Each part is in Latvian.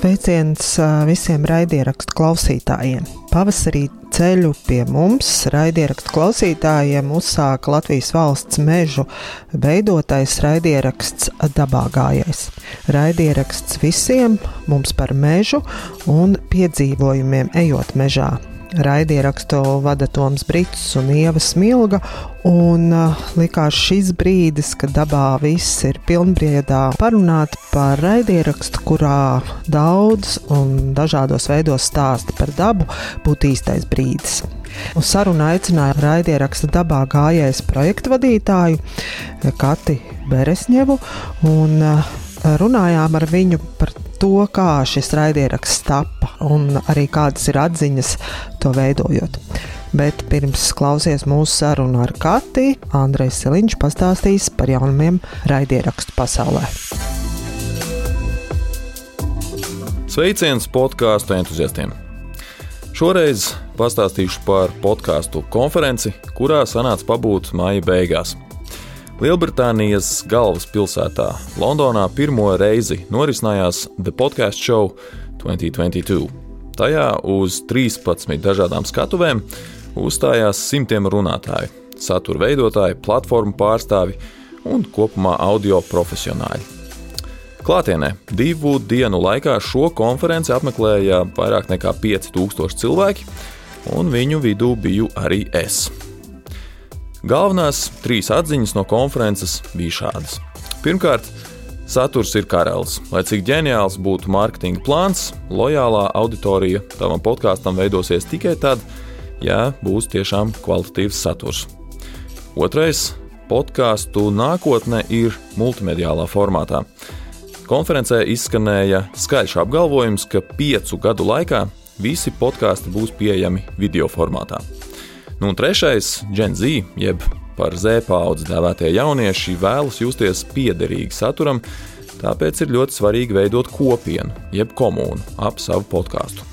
Sveiciens visiem raidierakstu klausītājiem. Pavasarī ceļu pie mums raidierakstu klausītājiem uzsāka Latvijas valsts mežu veidotais raidieraksts Dabā gājais. Raidieraksts visiem mums par mežu un piedzīvojumiem ejot mežā. Raidierakstu vada Toms Brits un Ieva Smilga, un uh, likās šis brīdis, kad dabā viss ir pilnbriedā parunāt par raidierakstu, kurā daudz un dažādos veidos stāsta par dabu, būtu īstais brīdis. Uz sarunu aicināja raidieraksta dabā gājējs projektu vadītāju Kati Beresņevu, un uh, runājām ar viņu par to, kā šis raidieraksts tapa un arī kādas ir atziņas to veidojot. Bet pirms klausies mūsu sarunu ar Kati, Andrejs Seliņš pastāstīs par jaunumiem raidierakstu pasaulē. Sveiciens podkāstu entuziastiem! Šoreiz pastāstīšu par podkāstu konferenci, kurā sanāca pabūt maija beigās. Lielbritānijas galvaspilsētā Londonā pirmo reizi norisinājās The Podcast Show 2022. Tajā uz 13 dažādām skatuvēm uzstājās simtiem runātāju, satura veidotāji, platformu pārstāvi un kopumā audio profesionāļi. Klātienē divu dienu laikā šo konferenci apmeklēja vairāk nekā 5000 cilvēki, un viņu vidū biju arī es. Galvenās trīs atziņas no konferences bija šādas. Pirmkārt, saturs ir karalis. Lai cik ģeniāls būtu mārketinga plāns, lojālā auditorija tavam podkāstam veidosies tikai tad, ja būs tiešām kvalitatīvs saturs. Otrais - podkāstu nākotne ir multimediālā formātā. Konferencē izskanēja skaļš apgalvojums, ka piecu gadu laikā visi podkāsti būs pieejami video formātā. Nu, un trešais, Gen Z, jeb par Z paudzi dēvētie jaunieši, vēlas justies piederīgi saturam, tāpēc ir ļoti svarīgi veidot kopienu, jeb komūnu ap savu podkāstu.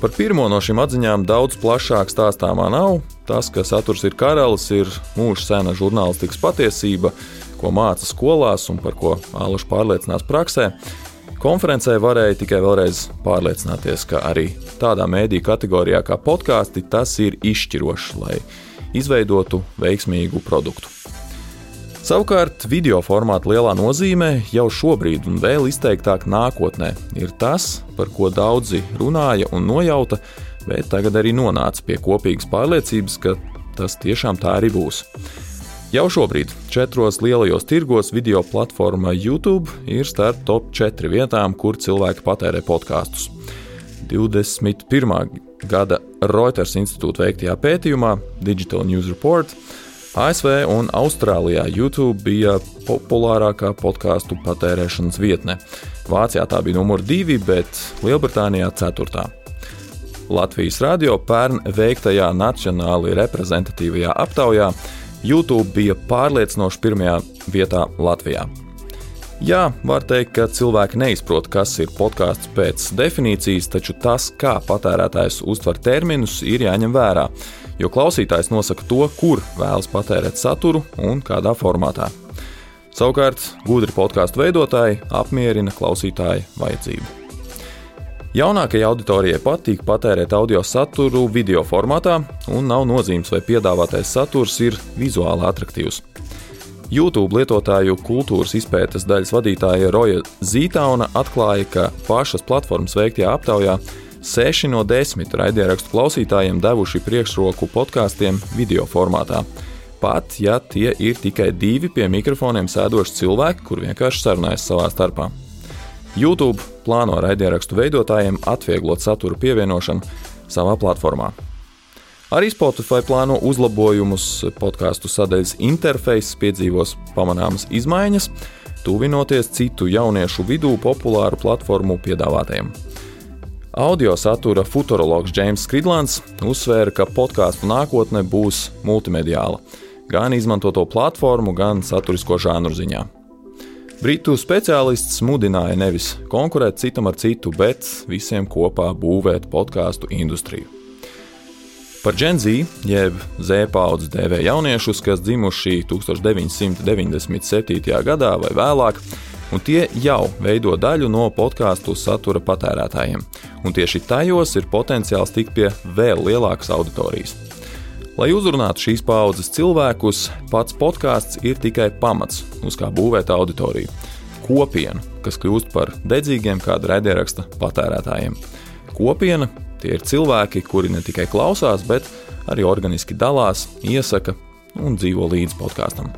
Par pirmo no šīm atziņām daudz plašāk stāstāmā nav. Tas, ka saturs ir karalis, ir mūža sena žurnālistikas patiesība, ko māca skolās un par ko Ālaša pārliecinās praksē. Konferencē varēja tikai vēlreiz pārliecināties, ka arī tādā mēdīņu kategorijā kā podkāsti tas ir izšķirošs, lai izveidotu veiksmīgu produktu. Savukārt, video formāta lielā nozīme jau šobrīd un vēl izteiktāk nākotnē ir tas, par ko daudzi runāja un nojauta, bet tagad arī nonāca pie kopīgas pārliecības, ka tas tiešām tā arī būs. Jau šobrīd četros lielajos tirgos video platforma YouTube ir starp top 4 vietām, kur cilvēki patērē podkāstus. 21. gada Reuters institūta veiktajā pētījumā Digital News Report ASV un Austrālijā YouTube bija populārākā podkāstu patērēšanas vietne. Vācijā tā bija numur divi, bet Lielbritānijā ceturtā. Latvijas radio pērn veiktajā nacionāli reprezentatīvajā aptaujā YouTube bija pārliecinoši pirmajā vietā Latvijā. Jā, var teikt, ka cilvēki neizprot, kas ir podkāsts pēc definīcijas, taču tas, kā patērētājs uztver terminus, ir jāņem vērā, jo klausītājs nosaka to, kur vēlas patērēt saturu un kādā formātā. Savukārt, gudri podkāstu veidotāji apmierina klausītāju vajadzību. Jaunākajai auditorijai patīk patērēt audio saturu video formātā, un nav nozīmes, vai piedāvātais saturs ir vizuāli attraktīvs. YouTube lietotāju kultūras izpētes daļas vadītāja Roja Zītauna atklāja, ka pašas platformas veiktajā aptaujā 6 no 10 raidierakstu klausītājiem devuši priekšroku podkāstiem video formātā. Pat ja tie ir tikai divi pie mikrofoniem sēdoši cilvēki, kur vienkārši sarunājas savā starpā. YouTube plāno raidierakstu veidotājiem atvieglot satura pievienošanu savā platformā. Arī Spotify plāno uzlabojumus, podkāstu sadaļas interfeiss piedzīvos pamanāmas izmaiņas, tuvinoties citu jauniešu vidū populāru platformu piedāvātājiem. Audio satura futurologs James Skridlants uzsvēra, ka podkāstu nākotne būs multimediāla, gan izmantoto platformu, gan saturisko žānru ziņā. Britu speciālists mudināja nevis konkurēt citam ar citu, bet visiem kopā būvēt podkāstu industriju. Par Gen Z, jeb Z paudzes dēvē jauniešus, kas dzimuši 1997. gadā vai vēlāk, un tie jau veido daļu no podkāstu satura patērētājiem. Un tieši tajos ir potenciāls tikt pie vēl lielākas auditorijas. Lai uzrunātu šīs paudzes cilvēkus, pats podkāsts ir tikai pamats, uz kā būvēt auditoriju. Kopienu, kas kļūst par dedzīgiem kāda raidieraksta patērētājiem. Kopiena tie ir cilvēki, kuri ne tikai klausās, bet arī organiski dalās, iesaka un dzīvo līdz podkāstam.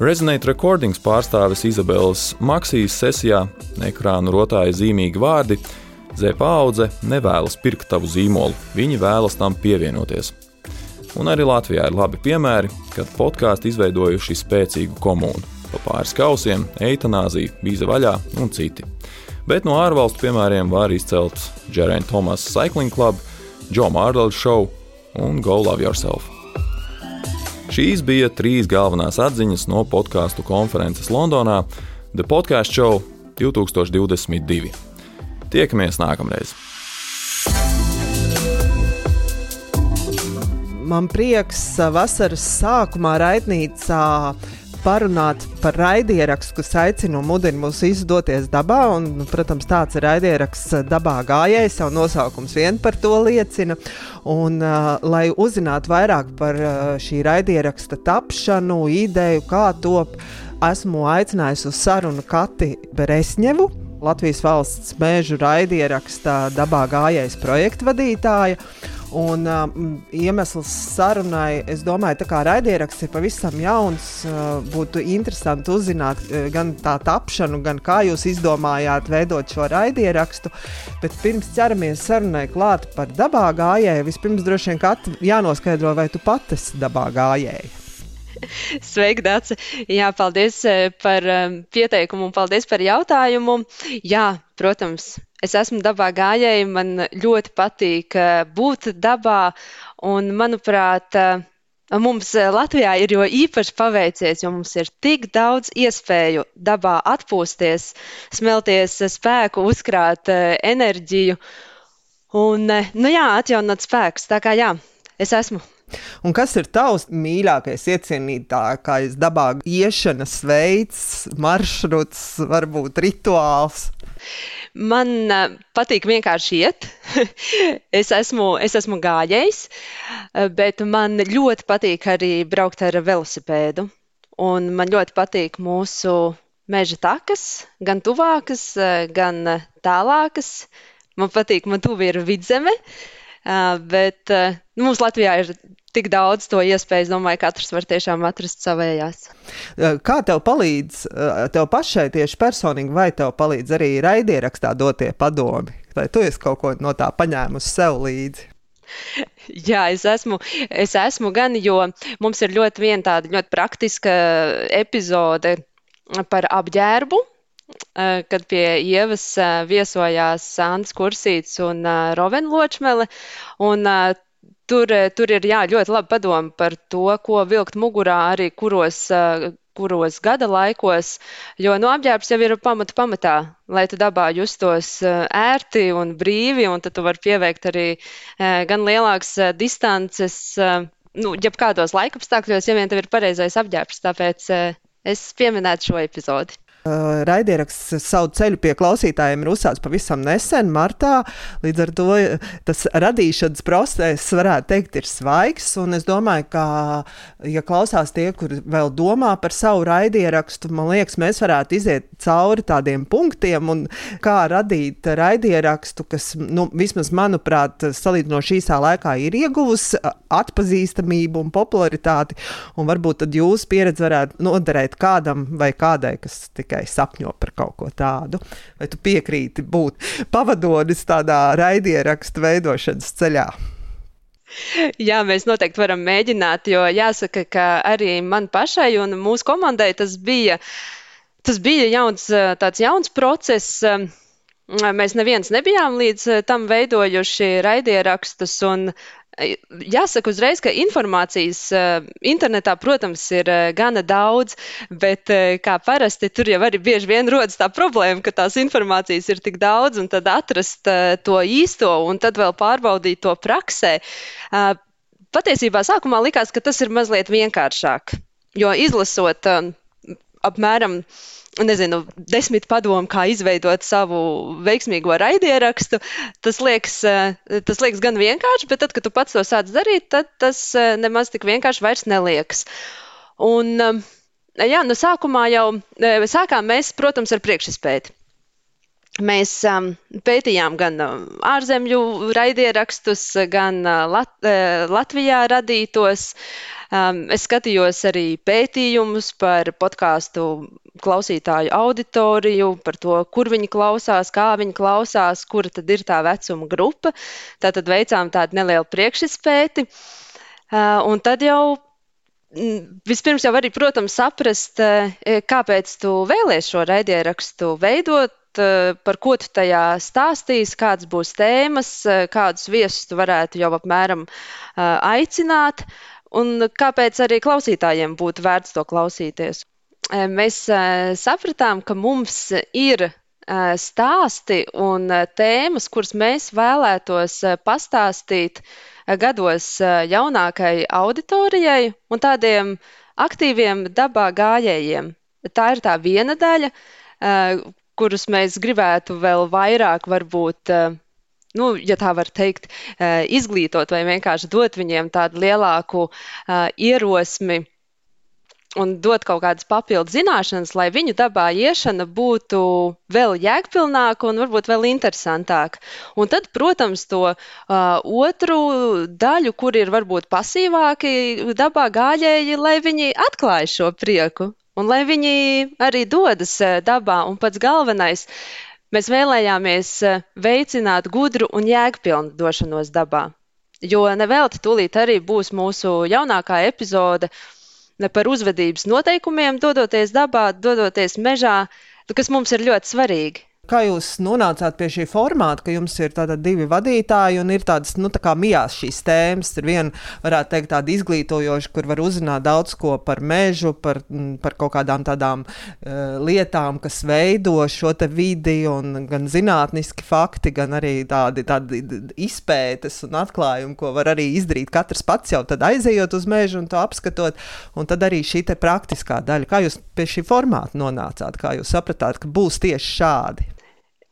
Resonate Recordings pārstāvis Izabelas Maksijas sesijā ekrānu rotāja zīmīgi vārdi: Zepa audze nevēlas pirkt tavu zīmolu, viņi vēlas tam pievienoties. Un arī Latvijā ir labi piemēri, kad podkāstu izveidojuši spēcīgu komunu. Pa pāris kausiem, eitanāzija, vīza vaļā un citi. Bet no ārvalstu piemēriem var izcelt Jerēna Thomas Cycling Club, Joe Mardell Show un Go Love Yourself. Šīs bija trīs galvenās atziņas no podkāstu konferences Londonā The Podcast Show 2022. Tiekamies nākamreiz! Man prieks vasaras sākumā raidnīcā parunāt par raidierakstu, kas aicina un mudina mūs izdoties dabā. Un, nu, protams, tāds ir raidieraksts dabā gājējs, jau nosaukums vien par to liecina. Un, uh, lai uzzinātu vairāk par uh, šī raidieraksta tapšanu, ideju, kā top, esmu aicinājusi uz sarunu Kati Beresņevu. Latvijas valsts mēžu raidierakstā dabā gājējs projekta vadītāja. Un um, iemesls sarunai, es domāju, tā kā raidieraksts ir pavisam jauns, uh, būtu interesanti uzzināt uh, gan tā tapšanu, gan kā jūs izdomājāt veidot šo raidierakstu. Bet pirms ķeramies sarunai klāt par dabā gājēju, vispirms droši vien jānoskaidro, vai tu pati esi dabā gājēja. Sveika, Dārsa! Jā, paldies par um, pieteikumu un paldies par jautājumu. Jā, protams, Es esmu dabā gājēji, man ļoti patīk eh, būt dabā, un manuprāt, eh, mums eh, Latvijā ir jo īpaši paveicies, jo mums ir tik daudz iespēju dabā atpūsties, smelties spēku, uzkrāt enerģiju un, nu jā, atjaunot spēkus. Tā kā jā, es esmu. Un kas ir tavs mīļākais, iecienītākais dabā iešanas veids, maršruts, varbūt rituāls? Man uh, patīk vienkārši iet. es, esmu, es esmu gājējs, bet man ļoti patīk arī braukt ar velosipēdu. Un man ļoti patīk mūsu meža takas, gan tuvākas, gan tālākas. Man patīk, man tuvi ir vidzeme, bet nu, mums Latvijā ir tik daudz to iespēju. Es domāju, ka katrs var tiešām atrast savējās. Kā tev palīdz, tev pašai tieši personīgi, vai tev palīdz arī raidierakstā dotie padomi? Vai tu esi kaut ko no tā paņēmusi sev līdzi? Jā, es esmu, es esmu gan, jo mums ir ļoti viena tāda ļoti praktiska epizode par apģērbu, kad pie ievas viesojās Sāns Kursīts un Rovenločmele. Un Tur, eh, tur ir jā, ļoti labi padomi par to, ko vilkt mugurā, arī kuros, eh, kuros gada laikos. Jo no nu, apģērbs jau ir pamata pamatā, lai tu dabā justos eh, ērti un brīvi, un tad tu vari pieveikt arī gan lielākas distances, nu, jebkādos laikapstākļos, ja vien tev ir pareizais apģērbs. Tāpēc es pieminētu šo epizodi. Uh, raidieraksts savu ceļu pie klausītājiem ir uzsācis pavisam nesen, martā. Līdz ar to tas radīšanas process, varētu teikt, ir svaigs. Es domāju, ka, ja klausās tie, kur vēl domā par savu raidierakstu, man liekas, mēs varētu iziet cauri tādiem punktiem un kā radīt raidierakstu, kas, nu, vismaz manuprāt, salīdzinoši īsā laikā ir ieguvusi atpazīstamību un popularitāti. Un varbūt tad jūsu pieredze varētu noderēt kādam vai kādai, kas tik tikai sapņo par kaut ko tādu. Vai tu piekrīti būt pavadonis tādā raidierakstu veidošanas ceļā? Jā, mēs noteikti varam mēģināt, jo jāsaka, ka arī man pašai un mūsu komandai tas bija, tas bija jauns, tāds jauns process. Mēs neviens nebijām līdz tam veidojuši raidierakstus, un Jāsaka uzreiz, ka informācijas uh, internetā, protams, ir uh, gana daudz, bet uh, kā parasti tur jau arī bieži vien rodas tā problēma, ka tās informācijas ir tik daudz, un tad atrast to īsto un tad vēl pārbaudīt to praksē. Patiesībā sākumā likās, ka tas ir mazliet vienkāršāk, jo izlasot apmēram nezinu, desmit padomu, kā izveidot savu veiksmīgo raidierakstu. Tas liekas, tas liekas gan vienkārši, bet tad, kad tu pats to sāc darīt, tad tas nemaz tik vienkārši vairs neliekas. Un, jā, nu sākumā jau sākām mēs, protams, ar priekšspēju. Mēs um, pētījām gan ārzemju raidierakstus, gan Lat Latvijā radītos. Um, es skatījos arī pētījumus par podkāstu klausītāju auditoriju, par to, kur viņi klausās, kā viņi klausās, kura tad ir tā vecuma grupa. Tātad veicām tādu nelielu priekšspēti. Uh, un tad jau vispirms jau arī, protams, saprast, kāpēc tu vēlēsies šo raidierakstu veidot, par ko tu tajā stāstīsi, kādas būs tēmas, kādus viesus tu varētu jau apmēram aicināt, un kāpēc arī klausītājiem būtu vērts to klausīties. Mēs sapratām, ka mums ir stāsti un tēmas, kuras mēs vēlētos pastāstīt gados jaunākai auditorijai un tādiem aktīviem dabā gājējiem. Tā ir tā viena daļa, kurus mēs gribētu vēl vairāk, varbūt, eh, nu, ja tā var teikt, eh, izglītot vai vienkārši dot viņiem tādu lielāku eh, ierosmi un dot kaut kādas papildu zināšanas, lai viņu dabā iešana būtu vēl jēgpilnāka un varbūt vēl interesantāka. Un tad, protams, to uh, otru daļu, kur ir varbūt pasīvāki dabā gājēji, lai viņi atklāj šo prieku un lai viņi arī dodas eh, dabā. Un pats galvenais, mēs vēlējāmies eh, veicināt gudru un jēgpilnu došanos dabā. Jo nevelti tūlīt arī būs mūsu jaunākā epizode par uzvedības noteikumiem, dodoties dabā, dodoties mežā, kas mums ir ļoti svarīgi. Kā jūs nonācāt pie šī formāta, ka jums ir divi vadītāji un ir tādas nu, tā mijās šīs tēmas? Ir viena, varētu teikt, tāda izglītojoša, kur var uzzināt daudz ko par mežu, par, mm, par kaut kādām tādām uh, lietām, kas veido šo vidi, un gan zinātniski fakti, gan arī tādi, tādi izpētes un atklājumi, ko var arī izdarīt katrs pats jau aizejot uz mežu un to apskatot. Un tad arī šī praktiskā daļa. Kā jūs pie šī formāta nonācāt? Kā jūs sapratāt, ka būs tieši šādi?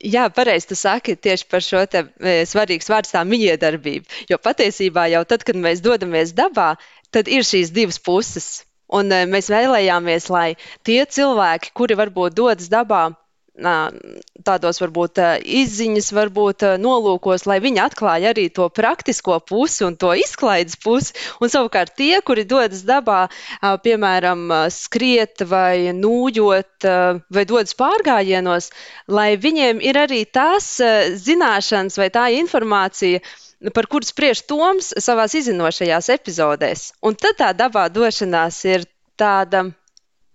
Jā, pareizi tu saki tieši par šo te e, svarīgs vārds tā mijiedarbība. Jo patiesībā jau tad, kad mēs dodamies dabā, tad ir šīs divas puses. Un e, mēs vēlējāmies, lai tie cilvēki, kuri varbūt dodas dabā, tādos varbūt izziņas, varbūt nolūkos, lai viņi atklāja arī to praktisko pusi un to izklaides pusi. Un savukārt tie, kuri dodas dabā, piemēram, skriet vai nūjot vai dodas pārgājienos, lai viņiem ir arī tās zināšanas vai tā informācija, par kuru spriež Toms savās izzinošajās epizodēs. Un tad tā dabā došanās ir tāda,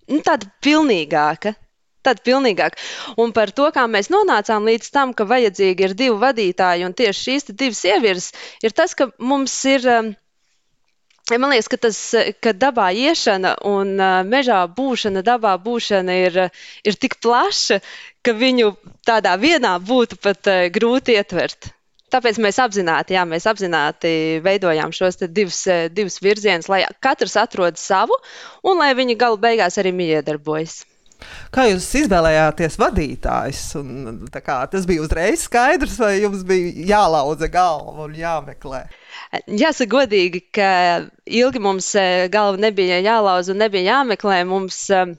nu, tāda pilnīgāka, Tad pilnīgāk. Un par to, kā mēs nonācām līdz tam, ka vajadzīgi ir divi vadītāji, un tieši šīs divas sievietes, ir tas, ka mums ir. Um, man liekas, ka tas, ka dabā iešana un uh, mežā būšana, dabā būšana ir, ir tik plaša, ka viņu tādā vienā būtu pat uh, grūti ietvert. Tāpēc mēs apzināti, jā, mēs apzināti veidojām šos divus, uh, divus virzienus, lai katrs atrod savu un lai viņi galu beigās arī miedarbojas. Kā jūs izvēlējāties vadītājus? Un, kā, tas bija uzreiz skaidrs, vai jums bija jālauza galva un jāmeklē? Jāsaka, godīgi, ka ilgi mums eh, galva nebija jālauza un nebija jāmeklē. Mums, eh,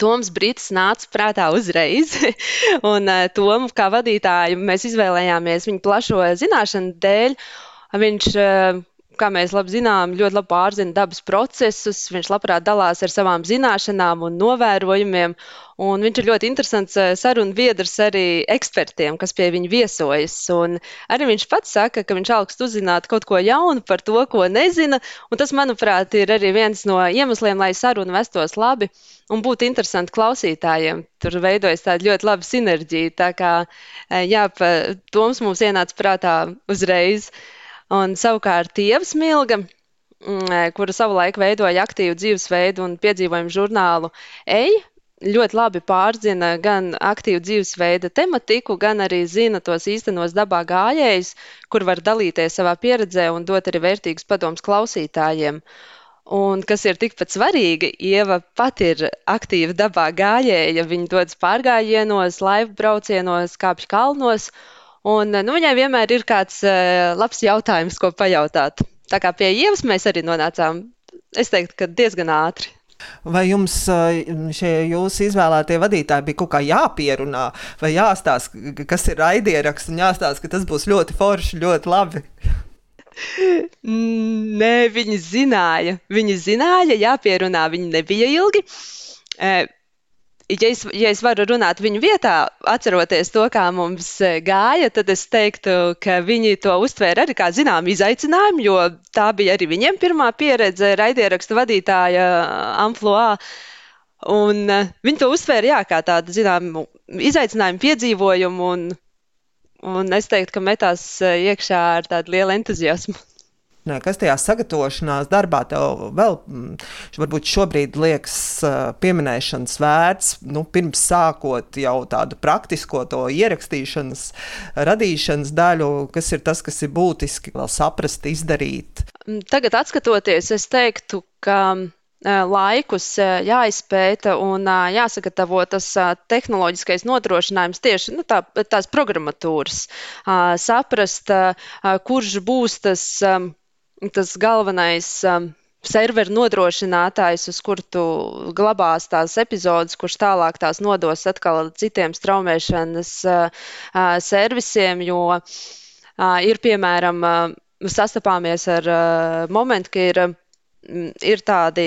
Toms Brīsīs nāca prātā uzreiz. un uh, Tomu kā vadītāju mēs izvēlējāmies viņa plašo zināšanu dēļ. Viņš kā mēs labi zinām, ļoti labi pārzina dabas procesus. Viņš labprāt dalās ar savām zināšanām un novērojumiem. Un viņš ir ļoti interesants eh, sarunu biedrs arī ekspertiem, kas pie viņa viesojas. Un arī viņš pats saka, ka viņš augstu uzzināt kaut ko jaunu par to, ko nezina. Un tas, manuprāt, ir arī viens no iemesliem, lai saruna vestos labi un būtu interesanti klausītājiem. Tur veidojas tāda ļoti laba sinerģija. Tā kā eh, jā, Toms mums ienāca prātā uzreiz. Uh, Un savukārt Ieva Smilga, mm, e, kura savulaik veidoja aktīvu dzīvesveidu un piedzīvojumu žurnālu Ej, ļoti labi pārzina gan aktīvu dzīvesveida tematiku, gan arī zina tos īstenos dabā gājējus, kur var dalīties savā pieredzē un dot arī vērtīgus padomus klausītājiem. Un kas ir tikpat svarīgi, Ieva pati ir aktīva dabā gājēja. Viņa dodas pārgājienos, laivu braucienos, kāpj kalnos. Un, nu, viņai vienmēr ir kāds uh, labs jautājums, ko pajautāt. Tā kā pie Ievas mēs arī nonācām, es teiktu, ka diezgan ātri. Vai jums šie jūsu izvēlētie vadītāji bija kaut kā jāpierunā, vai jāstāsta, kas ir raidieraksts, un jāstāsta, ka tas būs ļoti forši, ļoti labi? Nē, viņi zināja. Viņi zināja, jāpierunā, viņi nebija ilgi. Ja es, ja es varu runāt viņu vietā, atceroties to, kā mums gāja, tad es teiktu, ka viņi to uztvēra arī kā zināmu izaicinājumu, jo tā bija arī viņiem pirmā pieredze raidierakstu vadītāja amplitūnā. Un viņi to uztvēra jā, kā tādu zināmu izaicinājumu, piedzīvojumu, un Un es teiktu, ka metās iekšā ar tādu lielu entuziasmu. Kas tajā sagatavošanās darbā tev vēl, mm, varbūt šobrīd liekas pieminēšanas vērts, nu, pirms sākot jau tādu praktisko to ierakstīšanas, radīšanas daļu, kas ir tas, kas ir būtiski vēl saprast, izdarīt? Mm, tagad, skatoties, es teiktu, ka laikus jāizpēta un jāsagatavo tas tehnoloģiskais nodrošinājums tieši nu, tā, tās programmatūras. Saprast, kurš būs tas, tas galvenais serveru nodrošinātājs, uz kuru tu glabās tās epizodes, kurš tālāk tās nodos atkal citiem straumēšanas servisiem, jo ir piemēram sastapāmies ar momentu, ka ir Mm, ir tādi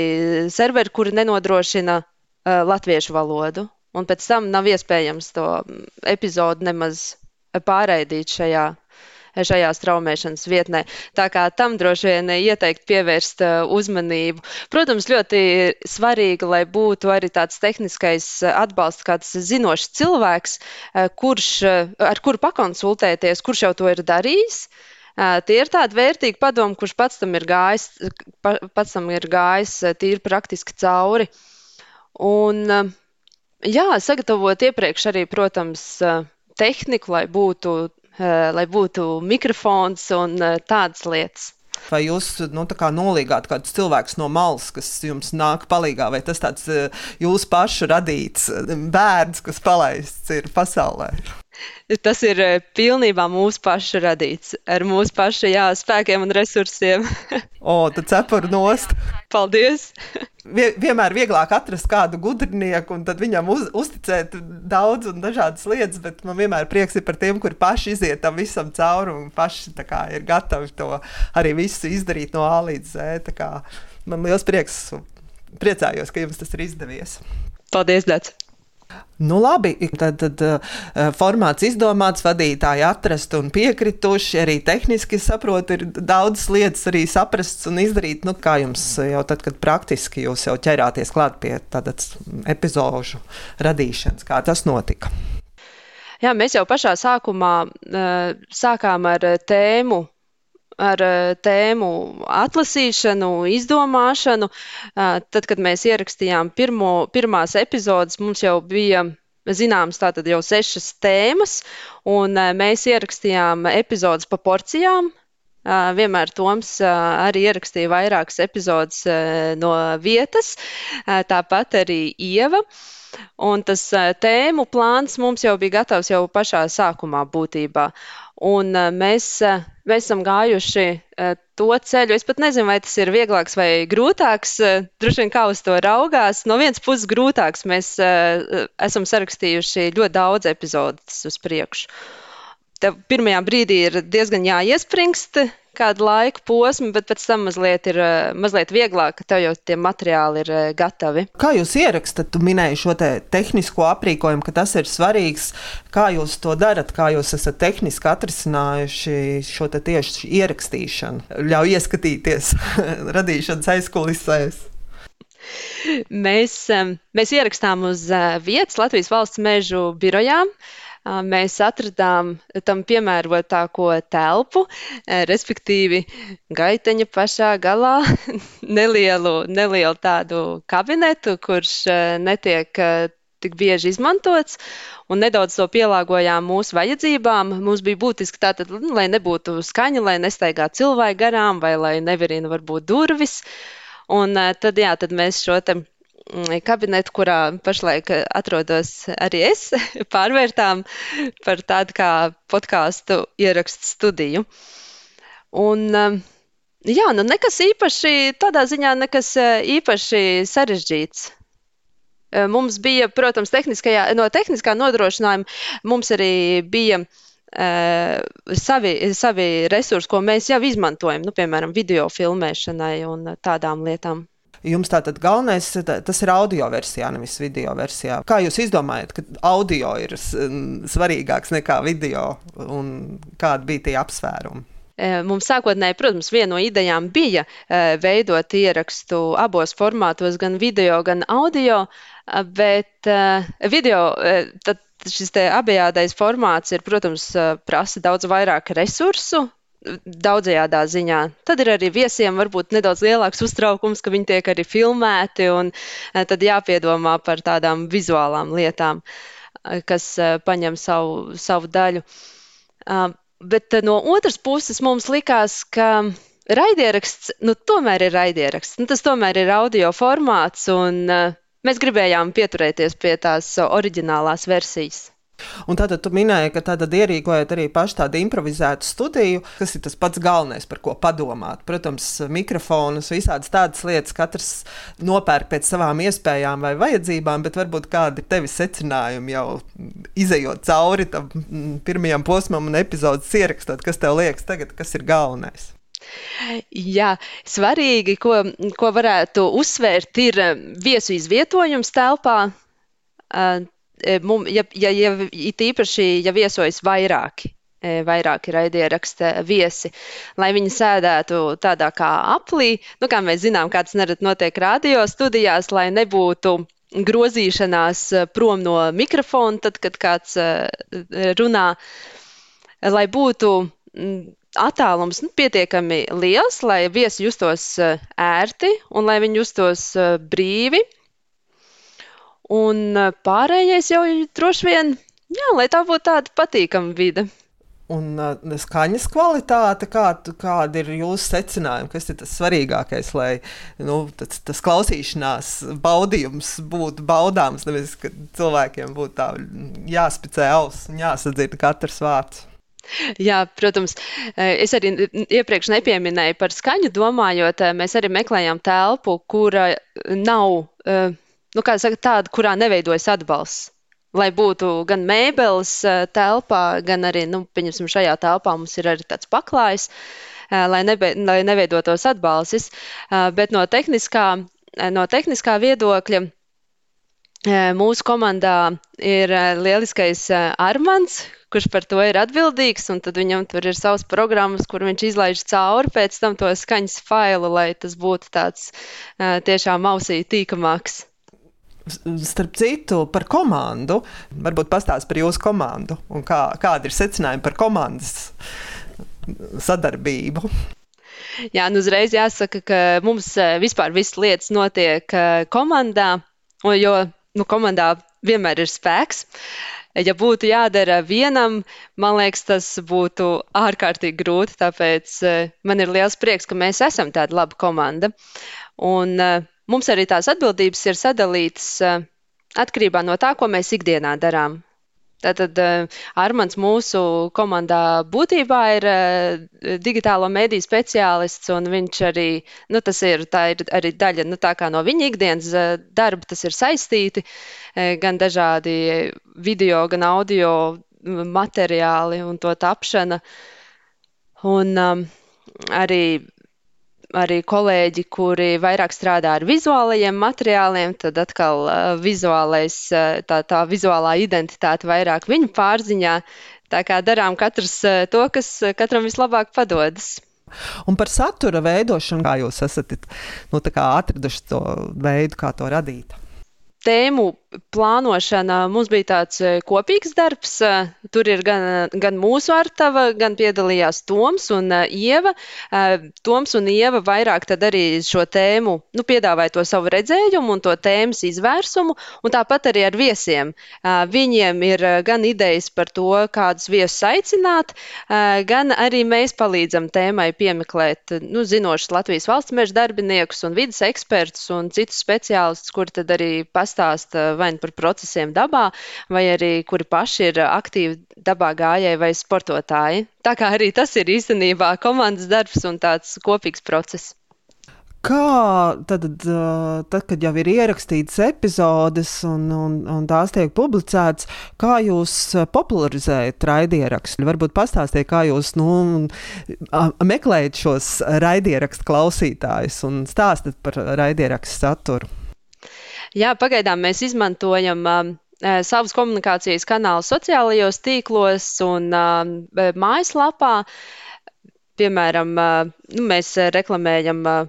serveri, kuri nenodrošina uh, latviešu valodu, un pēc tam nav iespējams to mm, epizodu nemaz pārraidīt šajā, šajā straumēšanas vietnē. Tā kā tam droši vien ieteikt pievērst uh, uzmanību. Protams, ļoti svarīgi, lai būtu arī tāds tehniskais atbalsts, kāds zinošs cilvēks, uh, kurš, ar kuru pakonsultēties, kurš jau to ir darījis. Tie ir tādi vērtīgi padomi, kurš pats tam ir gājis, pats tam ir gājis tīri praktiski cauri. Un, jā, sagatavot iepriekš arī, protams, tehniku, lai būtu, lai būtu mikrofons un tādas lietas. Vai jūs nu, nolīgāt kādus cilvēkus no malas, kas jums nāk palīdzīgā, vai tas tāds jūsu pašu radīts bērns, kas palaists ir pasaulē? Tas ir eh, pilnībā mūsu pašu radīts, ar mūsu pašu jā, spēkiem un resursiem. o, tad cepuru nost. Paldies! Vie, vienmēr vieglāk atrast kādu gudrnieku un viņam uz, uzticēt daudz un dažādas lietas, bet man vienmēr prieks ir par tiem, kuri paši iziet tam visam cauri un paši kā, ir gatavi to arī visu izdarīt no A līdz Z. Man liels prieks, priecājos, ka jums tas ir izdevies. Paldies, Dārts! Nu, labi, tad, tad uh, formāts izdomāts, vadītāji atrasti un piekrituši. Arī tehniski saprotu, ir daudzas lietas arī saprasts un izdarīt. Nu, kā jums jau tad, kad praktiski jūs jau ķerāties klāt pie tādas epizodu radīšanas, kā tas notika? Jā, mēs jau pašā sākumā uh, sākām ar tēmu ar eh, tēmu atlasīšanu, izdomāšanu. Eh, tad, kad mēs ierakstījām pirmo, pirmās epizodes, mums jau bija zināmas tātad jau sešas tēmas, un eh, mēs ierakstījām epizodes pa porcijām. Vienmēr Toms arī ierakstīja vairākas epizodes no vietas, tāpat arī Ieva. Un tas tēmu plāns mums jau bija gatavs jau pašā sākumā būtībā. Un mēs mēs esam gājuši to ceļu. Es pat nezinu, vai tas ir vieglāks vai grūtāks. Droši vien kā uz to raugās. No vienas puses, grūtāks. Mēs esam sarakstījuši ļoti daudz epizodus uz priekšu. Tev pirmajā brīdī ir diezgan jāiespringst kādu laiku posmu, bet pēc tam mazliet ir mazliet vieglāk, ka tev jau tie materiāli ir gatavi. Kā jūs ierakstat, tu minēji šo te tehnisko aprīkojumu, ka tas ir svarīgs. Kā jūs to darat, kā jūs esat tehniski atrisinājuši šo tieši ierakstīšanu? Ļauj ieskatīties radīšanas aizkulisēs. Mēs, mēs ierakstām uz vietas Latvijas valsts mežu birojām. Uh, mēs atradām tam piemērotāko telpu, respektīvi gaiteņa pašā galā nelielu, nelielu tādu kabinetu, kurš netiek tik bieži izmantots, un nedaudz to pielāgojām mūsu vajadzībām. Mums bija būtiski tātad, lai nebūtu skaņa, lai nestaigā cilvēki garām, vai lai nevirina varbūt durvis. Un tad, jā, tad mēs šo te kabinetu, kurā pašlaik atrodos arī es, pārvērtām par tādu kā podkāstu ierakstu studiju. Un, jā, nu nekas īpaši, tādā ziņā nekas īpaši sarežģīts. Mums bija, protams, no tehniskā nodrošinājuma mums arī bija uh, savi, savi resursi, ko mēs jau izmantojam, nu, piemēram, video filmēšanai un tādām lietām. Jums tātad galvenais tas ir audio versijā, nevis video versijā. Kā jūs izdomājat, ka audio ir svarīgāks nekā video un kādi bija tie apsvērumi? Mums sākotnēji, protams, viena no idejām bija veidot ierakstu abos formātos, gan video, gan audio. Bet video, tad šis abejādais formāts ir, protams, prasa daudz vairāk resursu, daudzajādā ziņā. Tad ir arī viesiem varbūt nedaudz lielāks uztraukums, ka viņi tiek arī filmēti, un tad jāpiedomā par tādām vizuālām lietām, kas paņem savu, savu daļu. Bet no otras puses mums likās, ka raidieraksts nu, tomēr ir raidieraksts. Nu, tas tomēr ir audio formāts, un mēs gribējām pieturēties pie tās oriģinālās versijas. Un tātad tu minēji, ka tātad ierīkojat arī pašu tādu improvizētu studiju, kas ir tas pats galvenais, par ko padomāt. Protams, mikrofonus, visādas tādas lietas katrs nopērk pēc savām iespējām vai vajadzībām, bet varbūt kādi tevi secinājumi jau izējot cauri tam mm, pirmajam posmam un epizodes ierakstot, kas tev liekas tagad, kas ir galvenais. Jā, svarīgi, ko, ko varētu uzsvērt, ir viesu izvietojums telpā. E, mum, ja, ja, ja it īpaši, ja viesojas vairāki, e, vairāki raidieraksta viesi, lai viņi sēdētu tādā kā aplī, nu, kā mēs zinām, kāds nerad notiek radio studijās, lai nebūtu grozīšanās e, prom no mikrofona, tad, kad kāds runā, lai būtu attālums nu, pietiekami liels, lai viesi justos ērti un lai viņi justos brīvi Un pārējais jau droši vien, jā, lai tā būtu tāda patīkama vide. Un uh, skaņas kvalitāte, kā, kāda ir jūsu secinājuma, kas ir tas svarīgākais, lai nu, tas, tas klausīšanās baudījums būtu baudāms, nevis ka cilvēkiem būtu tā jāspicē auss un jāsadzird katrs vārds. Jā, protams, es arī iepriekš nepieminēju par skaņu, domājot, mēs arī meklējām telpu, kura nav nu, saka, tāda, kurā neveidojas atbalsts. Lai būtu gan mēbeles eh, telpā, gan arī, nu, pieņemsim, šajā telpā mums ir arī tāds paklājs, eh, lai, nebe, lai neveidotos atbalsis. Eh, bet no tehniskā, no tehniskā viedokļa mūsu komandā ir lieliskais Armāns, kurš par to ir atbildīgs, tad viņam tur ir savas programmas, kur viņš izlaiž cauri pēc tam to skaņas failu, lai tas būtu tāds tiešām ausī tīkamāks. Starp citu, par komandu. Varbūt pastāst par jūsu komandu un kā, kāda ir secinājuma par komandas sadarbību. Jā, nu uzreiz jāsaka, ka mums eh, vispār visas lietas notiek eh, komandā, jo nu, komandā vienmēr ir spēks. Ja būtu jādara vienam, man liekas, tas būtu ārkārtīgi grūti. Tāpēc eh, man ir liels prieks, ka mēs esam tāda laba komanda. Un Mums arī tās atbildības ir sadalītas eh, atkarībā no tā, ko mēs ikdienā darām. Tātad eh, Armāns mūsu komandā būtībā ir eh, digitālo mediju speciālists, un viņš arī, nu, tas ir, ir arī daļa nu, no viņa ikdienas darba, tas ir saistīti, gan dažādi video, gan audio materiāli un to tapšana. Un um, arī arī kolēģi, kuri vairāk strādā ar vizuālajiem materiāliem, tad atkal uh, vizuālais, uh, tā, tā vizuālā identitāte vairāk viņu pārziņā. Tā kā darām katrs uh, to, kas katram vislabāk padodas. Un par satura veidošanu, kā jūs esat nu, atraduši to veidu, kā to radīt? Tēmu plānošana mums bija tāds e, kopīgs darbs. E, tur ir gan, gan mūsu artava, gan piedalījās Toms un Ieva. Toms un Ieva vairāk arī šo tēmu, nu, piedāvāja to savu redzējumu un to tēmas izvērsumu, un tāpat arī ar viesiem. Viņiem ir gan idejas par to, kādus viesus aicināt, gan arī mēs palīdzam tēmai piemeklēt, nu, zinošus Latvijas valsts meža darbiniekus un vidas ekspertus un citus speciālistus, kuri tad arī pastāsta vai nu par procesiem dabā, vai arī kuri paši ir aktīvi dabā gājēji vai sportotāji. Tā kā arī tas ir īstenībā komandas darbs un tāds kopīgs process. Kā tad, tad, kad jau ir ierakstītas epizodes un, un, un tās tiek publicētas, kā jūs popularizējat raidierakstu? Varbūt pastāstiet, kā jūs nu, meklējat šos raidierakstu klausītājus un stāstat par raidierakstu saturu. Jā, pagaidām mēs izmantojam uh, savus komunikācijas kanālus sociālajos tīklos un uh, mājaslapā. Piemēram, uh, nu, mēs reklamējam uh,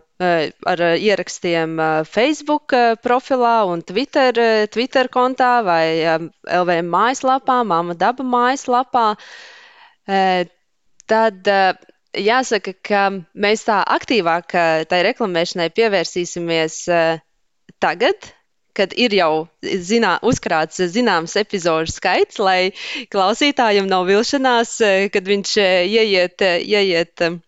ar ierakstiem Facebook profilā un Twitter, Twitter kontā vai LVM mājaslapā, Māma Daba mājaslapā. Tad jāsaka, ka mēs tā aktīvāk tai reklamēšanai pievērsīsimies tagad, kad ir jau zinā, uzkrāts zināms epizodu skaits, lai klausītājiem nav vilšanās, kad viņš eh, ieiet, eh, ieiet eh,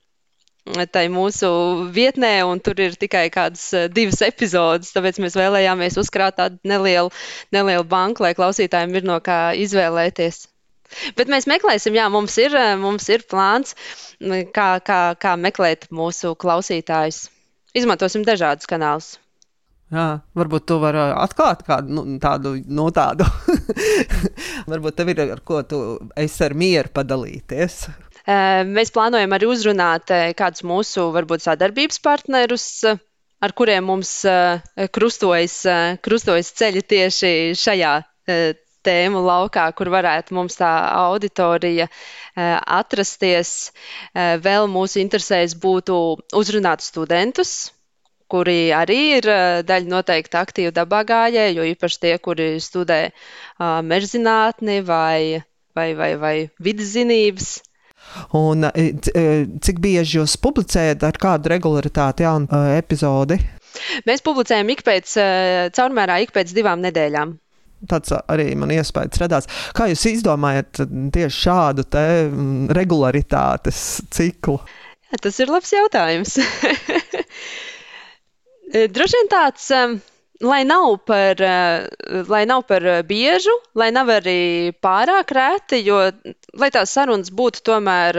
tai mūsu vietnē, un tur ir tikai kādas divas epizodes. Tāpēc mēs vēlējāmies uzkrāt tādu nelielu, nelielu banku, lai klausītājiem ir no kā izvēlēties. Bet mēs meklēsim, jā, mums ir, mums ir plāns, kā, kā, kā meklēt mūsu klausītājus. Izmantosim dažādus kanālus. Jā, varbūt tu vari atklāt kādu nu, tādu, nu, tādu. varbūt tev ir ar ko tu esi ar mieru padalīties. Mēs plānojam arī uzrunāt kādus mūsu, varbūt, sadarbības partnerus, ar kuriem mums krustojas, krustojas ceļi tieši šajā tēmu laukā, kur varētu mums tā auditorija atrasties. Vēl mūsu interesēs būtu uzrunāt studentus, kuri arī ir daļa noteikti aktīvi dabā gājēji, jo īpaši tie, kuri studē mežzinātni vai, vai, vai, vai vidzinības. Un cik bieži jūs publicējat ar kādu regularitāti jaunu epizodi? Mēs publicējam ik pēc, caurmērā ik pēc divām nedēļām. Tāds arī man iespējas radās. Kā jūs izdomājat tieši šādu te regularitātes ciklu? Ja, tas ir labs jautājums. Droši vien tāds, lai nav par, lai nav par biežu, lai nav arī pārāk reti, jo lai tās sarunas būtu tomēr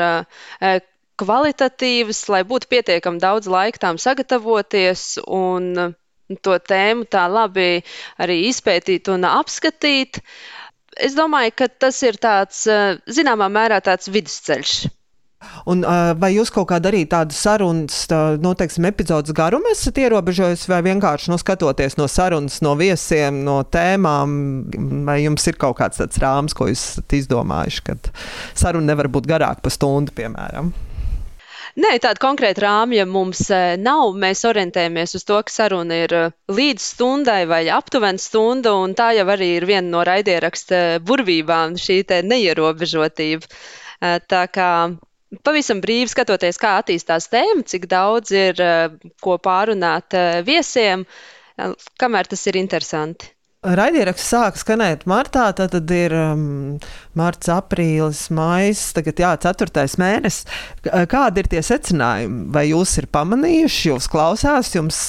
kvalitatīvas, lai būtu pietiekami daudz laika tām sagatavoties un to tēmu tā labi arī izpētīt un apskatīt. Es domāju, ka tas ir tāds, zināmā mērā, tāds vidusceļš. Un, vai jūs kaut kādā arī tādu sarunas, tā, nu, teiksim, epizodes garumu esat ierobežojis, vai vienkārši nu, skatoties no sarunas, no viesiem, no tēmām, vai jums ir kaut kāds tāds rāms, ko jūs esat izdomājuši, ka saruna nevar būt garāka par stundu, piemēram? Nē, tāda konkrēta rāmja mums nav. Mēs orientējamies uz to, ka saruna ir līdz stundai vai aptuveni stunda, un tā jau arī ir viena no raidieraksta burvībām, šī neierobežotība. Tā kā pavisam brīvi skatoties, kā attīstās tēma, cik daudz ir eh, ko pārunāt eh, viesiem, eh, kamēr tas ir interesanti. Raidieraksts sāk skanēt martā, tad, tad ir um, marts, aprīlis, maijs, tagad jā, ceturtais mēnesis. Kādi ir tie secinājumi? Vai jūs ir pamanījuši, jūs klausās, jums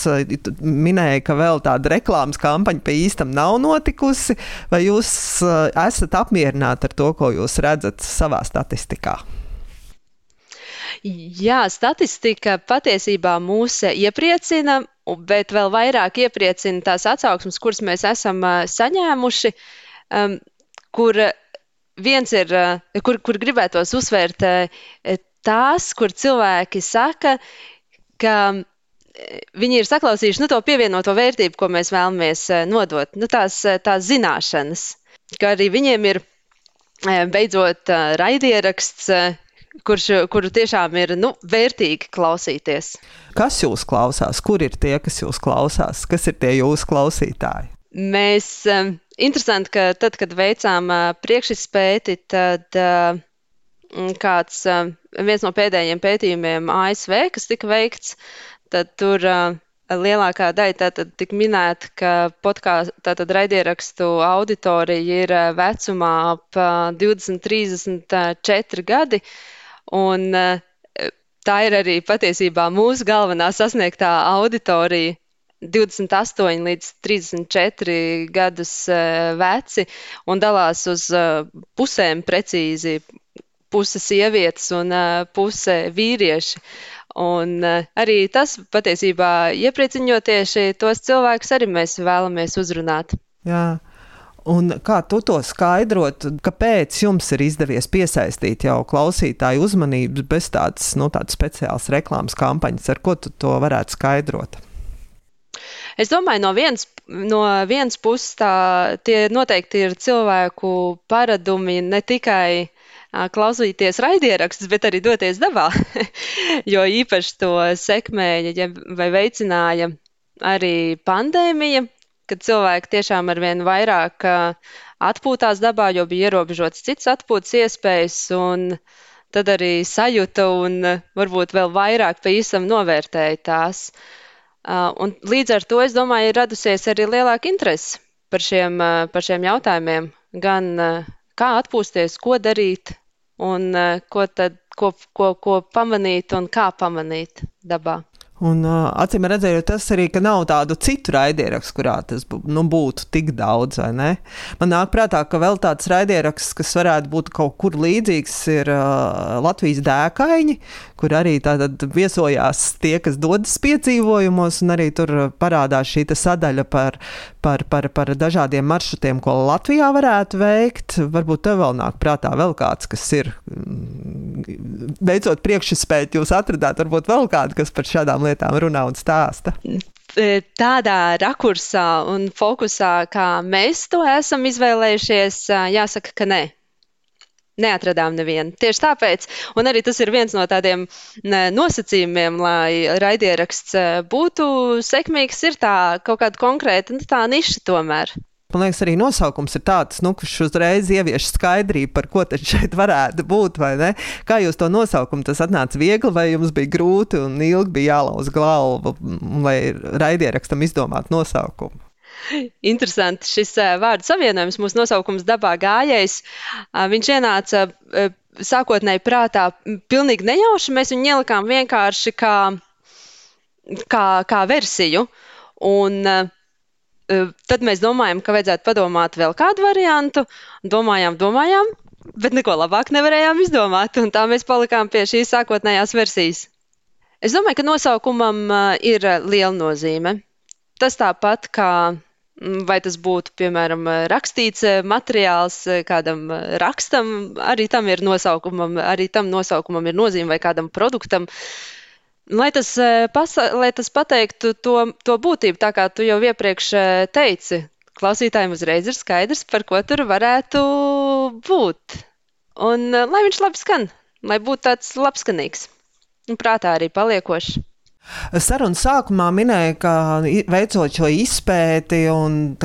minēja, ka vēl tāda reklāmas kampaņa pa īstam nav notikusi, vai jūs esat apmierināti ar to, ko jūs redzat savā statistikā? Jā, statistika patiesībā mūs iepriecina, bet vēl vairāk iepriecina tās atsauksmes, kuras mēs esam saņēmuši, um, kur viens ir, kur, kur gribētos uzsvērt tās, kur cilvēki saka, ka viņi ir saklausījuši nu, to pievienoto vērtību, ko mēs vēlamies nodot, nu, tās, tās zināšanas, ka arī viņiem ir beidzot raidieraksts, kurš, kuru tiešām ir nu, vērtīgi klausīties. Kas jūs klausās? Kur ir tie, kas jūs klausās? Kas ir tie jūsu klausītāji? mēs, interesanti, ka tad, kad veicām priekšizpēti, tad kāds, viens no pēdējiem pētījumiem ASV, kas tika veikts, tad tur lielākā daļa tika minēta, ka podkāstu, raidierakstu auditorija ir vecumā ap 20, 34 gadi, un tā ir arī patiesībā mūsu galvenā sasniegtā auditorija 28 līdz 34 gadus eh, veci un dalās uz eh, pusēm precīzi. Puse sievietes un eh, puse vīrieši. Un arī tas patiesībā ieprieciņo tieši tos cilvēkus, arī mēs vēlamies uzrunāt. Jā. Un kā tu to skaidrot, kāpēc jums ir izdevies piesaistīt jau klausītāju uzmanību bez tādas, nu, tādas speciālas reklāmas kampaņas, ar ko tu to varētu skaidrot? Es domāju, no vienas, no vienas puses tā, tie noteikti ir cilvēku paradumi ne tikai klausīties raidierakstus, bet arī doties dabā. jo īpaši to sekmēja ja, vai veicināja arī pandēmija, kad cilvēki tiešām ar vien vairāk atpūtās dabā, jo bija ierobežotas citas atpūtas iespējas. Un, tad arī sajūta un varbūt vēl vairāk pa īsam novērtēja tās. Un līdz ar to, es domāju, ir radusies arī lielāka interese par šiem, par šiem jautājumiem. Gan kā atpūsties, ko darīt un ko, tad, ko, ko, ko pamanīt un kā pamanīt dabā. Un, uh, acīm redzot, tas arī nav tādu citu raidierakstu, kurā tas nu, būtu tik daudz. Man nāk prātā, ka vēl tāds raidieraksts, kas varētu būt kaut kur līdzīgs, ir uh, Latvijas dēkaini, kur arī viesojās tie, kas dodas piedzīvojumos, un arī tur parādās šī sadaļa par, par, par, par dažādiem maršrutiem, ko Latvijā varētu veikt. Varbūt tev vēl nāk prātā vēl kāds, kas ir beidzot priekšspēju, jūs atradāt varbūt vēl kādu, kas par šādām lietām runā un stāsta? E, tādā rakursā un fokusā, kā mēs to esam izvēlējušies, jāsaka, ka nē. Neatradām nevienu. Tieši tāpēc, un arī tas ir viens no tādiem nosacījumiem, lai raidieraksts būtu sekmīgs, ir tā kaut kāda konkrēta nu, tā niša tomēr. Man liekas, arī nosaukums ir tāds, nu, kurš uzreiz ievieš skaidrību, par ko tad šeit varētu būt. Kā jūs to nosaukumu? Tas atnāca viegli, vai jums bija grūti un ilgi bija jālauz galva, lai raidierakstam izdomātu nosaukumu? Interesanti šis uh, vārdu savienojums, mūsu nosaukums dabā gājējs. Uh, viņš ienāca uh, sākotnēji prātā pilnīgi nejauši. Mēs viņu ielikām vienkārši kā, kā, kā versiju. Un, Tad mēs domājam, ka vajadzētu padomāt vēl kādu variantu. Domājām, domājām, bet neko labāk nevarējām izdomāt. Un tā mēs palikām pie šīs sākotnējās versijas. Es domāju, ka nosaukumam ir liela nozīme. Tas tāpat kā vai tas būtu, piemēram, rakstīts materiāls kādam rakstam, arī tam ir nosaukumam, arī tam nosaukumam ir nozīme vai kādam produktam. Lai tas, eh, pasa, lai tas pateiktu to, to būtību, tā kā tu jau iepriekš eh, teici, klausītājiem uzreiz ir skaidrs, par ko tur varētu būt. Un eh, lai viņš labi skan, lai būtu tāds labskanīgs un prātā arī paliekošs. Sarunas sākumā minēja, ka veicot šo izpēti un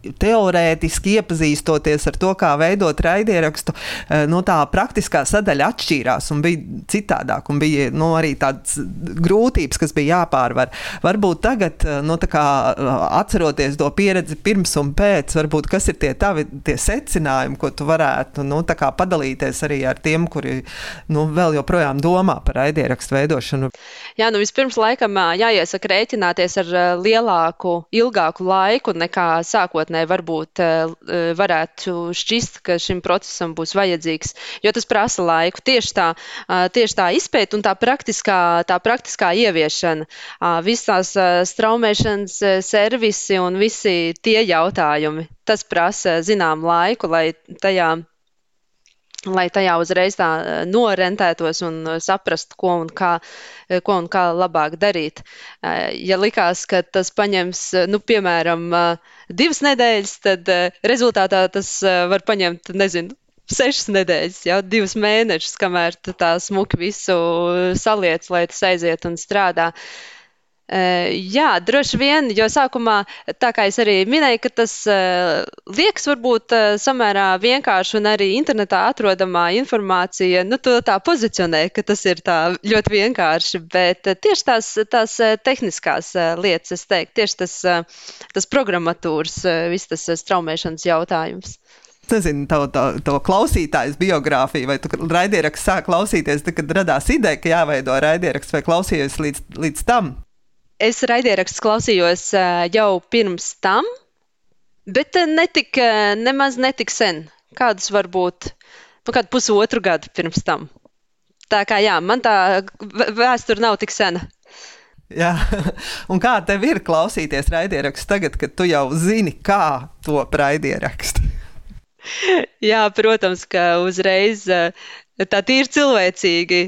teorētiski iepazīstoties ar to, kā veidot raidierakstu, eh, no tā praktiskā sadaļa atšķīrās un bija citādāk, un bija nu, arī tādas grūtības, kas bija jāpārvar. Varbūt tagad, eh, nu, kā, eh, atceroties to pieredzi pirms un pēc, varbūt kas ir tie tavi tie secinājumi, ko tu varētu nu, padalīties arī ar tiem, kuri nu, vēl joprojām domā par raidierakstu veidošanu. Jā, nu vispirms laikam jāiesaka rēķināties ar lielāku, ilgāku laiku nekā sākot sākotnēji varbūt eh, eh, varētu šķist, ka šim procesam būs vajadzīgs, jo tas prasa laiku. Tieši tā, tieši tā izpēta un tā praktiskā, tā praktiskā ieviešana, visās straumēšanas servisi un visi tie jautājumi. Tas prasa zinām laiku, lai tajā lai tajā uzreiz tā eh, norentētos un eh, saprastu, ko un kā, eh, ko un kā labāk darīt. Ja likās, ka tas paņems, nu, piemēram, divas nedēļas, tad rezultātā tas var paņemt, nezinu, sešas nedēļas, jau divus mēnešus, kamēr tā smuki visu saliec, lai tas aiziet un strādā. Jā, droši vien, jo sākumā, tā kā es arī minēju, ka tas liekas varbūt samērā vienkārši un arī internetā atrodamā informācija, nu, to tā pozicionē, ka tas ir tā ļoti vienkārši, bet tieši tās, tās tehniskās lietas, es teiktu, tieši tas, tas programmatūras, viss tas straumēšanas jautājums nezinu, to, to, to klausītājas biogrāfiju, vai tu raidierakstu sāk klausīties, tad, kad radās ideja, ka jāveido raidieraksts, vai klausījies līdz, līdz tam? Es raidierakstu klausījos jau pirms tam, bet netik, nemaz netik sen. Kādus varbūt nu, kādu pusotru gadu pirms tam. Tā kā jā, man tā vēsture nav tik sena. Jā. Un kā tev ir klausīties raidierakstu tagad, kad tu jau zini, kā top raidierakstu? Jā, protams, ka uzreiz tā ir cilvēcīgi.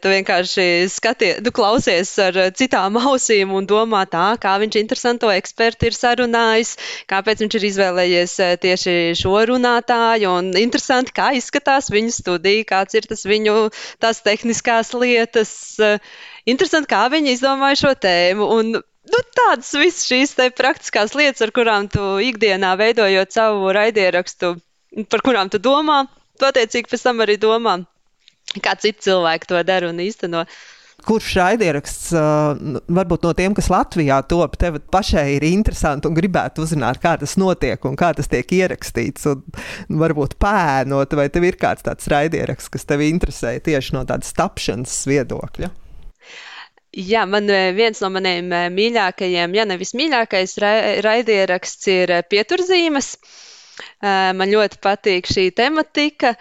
Tu vienkārši skaties, tu klausies ar citām ausīm un domā, tā, kā viņš interesanto ekspertu ir sarunājis, kāpēc viņš ir izvēlējies tieši šo runātāju. Un interesanti, kā izskatās viņu studija, kāds ir tas viņu tās tehniskās lietas. Interesanti, kā viņi izdomāja šo tēmu. Un, Nu, tādas visas šīs praktiskās lietas, ar kurām tu ikdienā veidojot savu raidierakstu, par kurām tu domā, tu attiecīgi pēc tam arī domā, kā citi cilvēki to dara un īsteno. Kurš raidieraksts, varbūt no tiem, kas Latvijā top, tev pašai ir interesanti un gribētu uzzināt, kā tas notiek un kā tas tiek ierakstīts, un varbūt pēnot, vai tev ir kāds tāds raidieraksts, kas tev interesē tieši no tādas tapšanas viedokļa? Jā, man viens no maniem mīļākajiem, ja nevis mīļākais raidieraksts ir pieturzīmes. Uh, Man ļoti patīk šī tematika.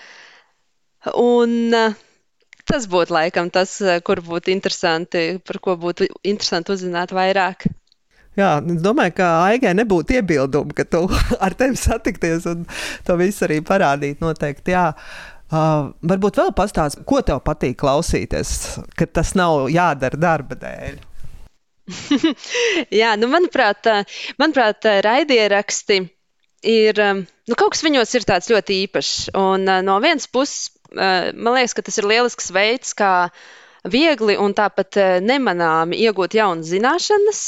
Un tas būtu laikam tas, kur būtu interesanti, par ko būtu interesanti uzzināt vairāk. Jā, es domāju, ka Aigai nebūtu iebildumu, ka tu ar tevi satikties un to visu arī parādīt. Noteikti, jā. Uh, varbūt vēl pastāst, ko tev patīk klausīties, ka tas nav jādara darba dēļ. jā, nu manuprāt, manuprāt raidieraksti ir nu, kaut kas viņos ir tāds ļoti īpašs. Un no vienas puses, man liekas, ka tas ir lielisks veids, kā viegli un tāpat uh, nemanāmi iegūt jaunas zināšanas.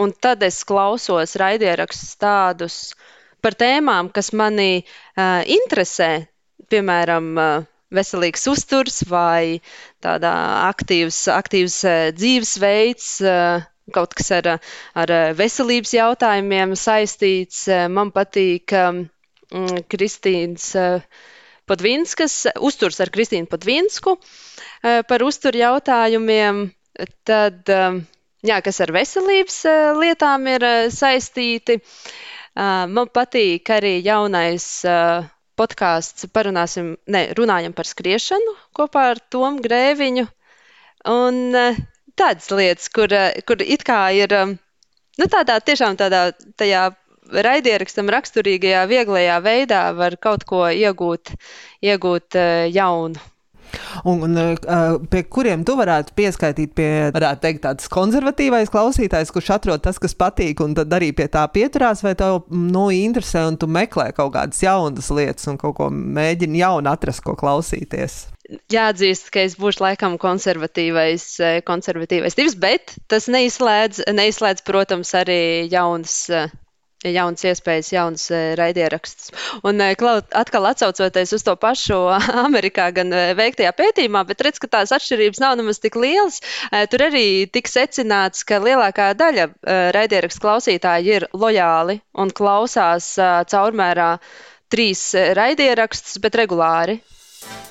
Un tad es klausos raidierakstus tādus par tēmām, kas mani interesē, piemēram, veselīgs uzturs vai aktīvs, aktīvs dzīvesveids, kaut kas ar, ar veselības jautājumiem saistīts. Man patīk um, Kristīnas uh, Podvinskas, uzturs ar Kristīnu Podvinsku uh, par uzturu jautājumiem. Tad, um, jā, kas ar veselības uh, lietām ir saistīti. Man patīk arī jaunais podkāsts, parunāsim, ne, runājam par skriešanu kopā ar Tomu Grēviņu. Un tādas lietas, kur, eh, kur it kā ir nu, tādā tiešām tādā raidierakstam raksturīgajā, vieglajā veidā var kaut ko iegūt, iegūt eh, jaunu. Un, un uh, pie kuriem tu varētu pieskaitīt, pie, varētu teikt, tāds konservatīvais klausītājs, kurš atrod tas, kas patīk, un tad arī pie tā pieturās, vai tev nu, interesē, un tu meklē kaut kādas jaunas lietas, un kaut ko mēģini jaunu atrast, ko klausīties jāatzīst, ka es būšu laikam konservatīvais, konservatīvais tips, bet tas neizslēdz, neizslēdz protams, arī jaunas. Jaunas iespējas, jaunas eh, raidierakstus. Un atkal atcaucoties uz to pašu Amerikā, gan veiktajā pētījumā, bet redz, ka tās atšķirības nav nemaz tik lielas. Tur arī tika secināts, ka lielākā daļa raidierakstu klausītāji ir lojāli un klausās caurmērā trīs raidierakstus, bet regulāri.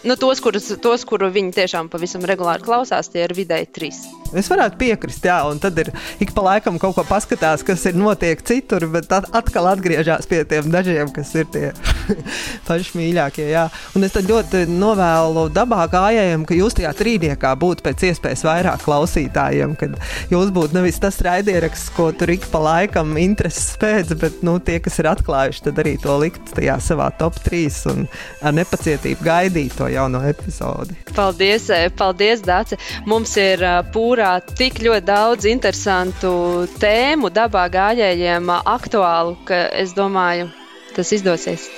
Nu, tos, kurus, tos, kuru viņi tiešām pavisam regulāri klausās, tie ir vidēji trīs. Es varētu piekrist, jā, un tad ir ik pa laikam kaut ko paskatās, kas ir notiek citur, bet atkal atgriežas pie tiem dažiem, kas ir tie paši mīļākie. Jā. Un es ļoti novēlu dabā gājējiem, ka jūs tajā trīniekā būtu pēc iespējas vairāk klausītājiem, kad jūs būtu nevis tas raidieraksts, ko tur ik pa laikam intereses pēc, bet nu, tie, kas ir atklājuši, tad arī to likt tajā savā top 3 un ar nepacietību gaidīt to jauno epizodi. Paldies, paldies Dāce! Mums ir pūra kurā tik ļoti daudz interesantu tēmu dabā gājējiem aktuālu, ka es domāju, tas izdosies.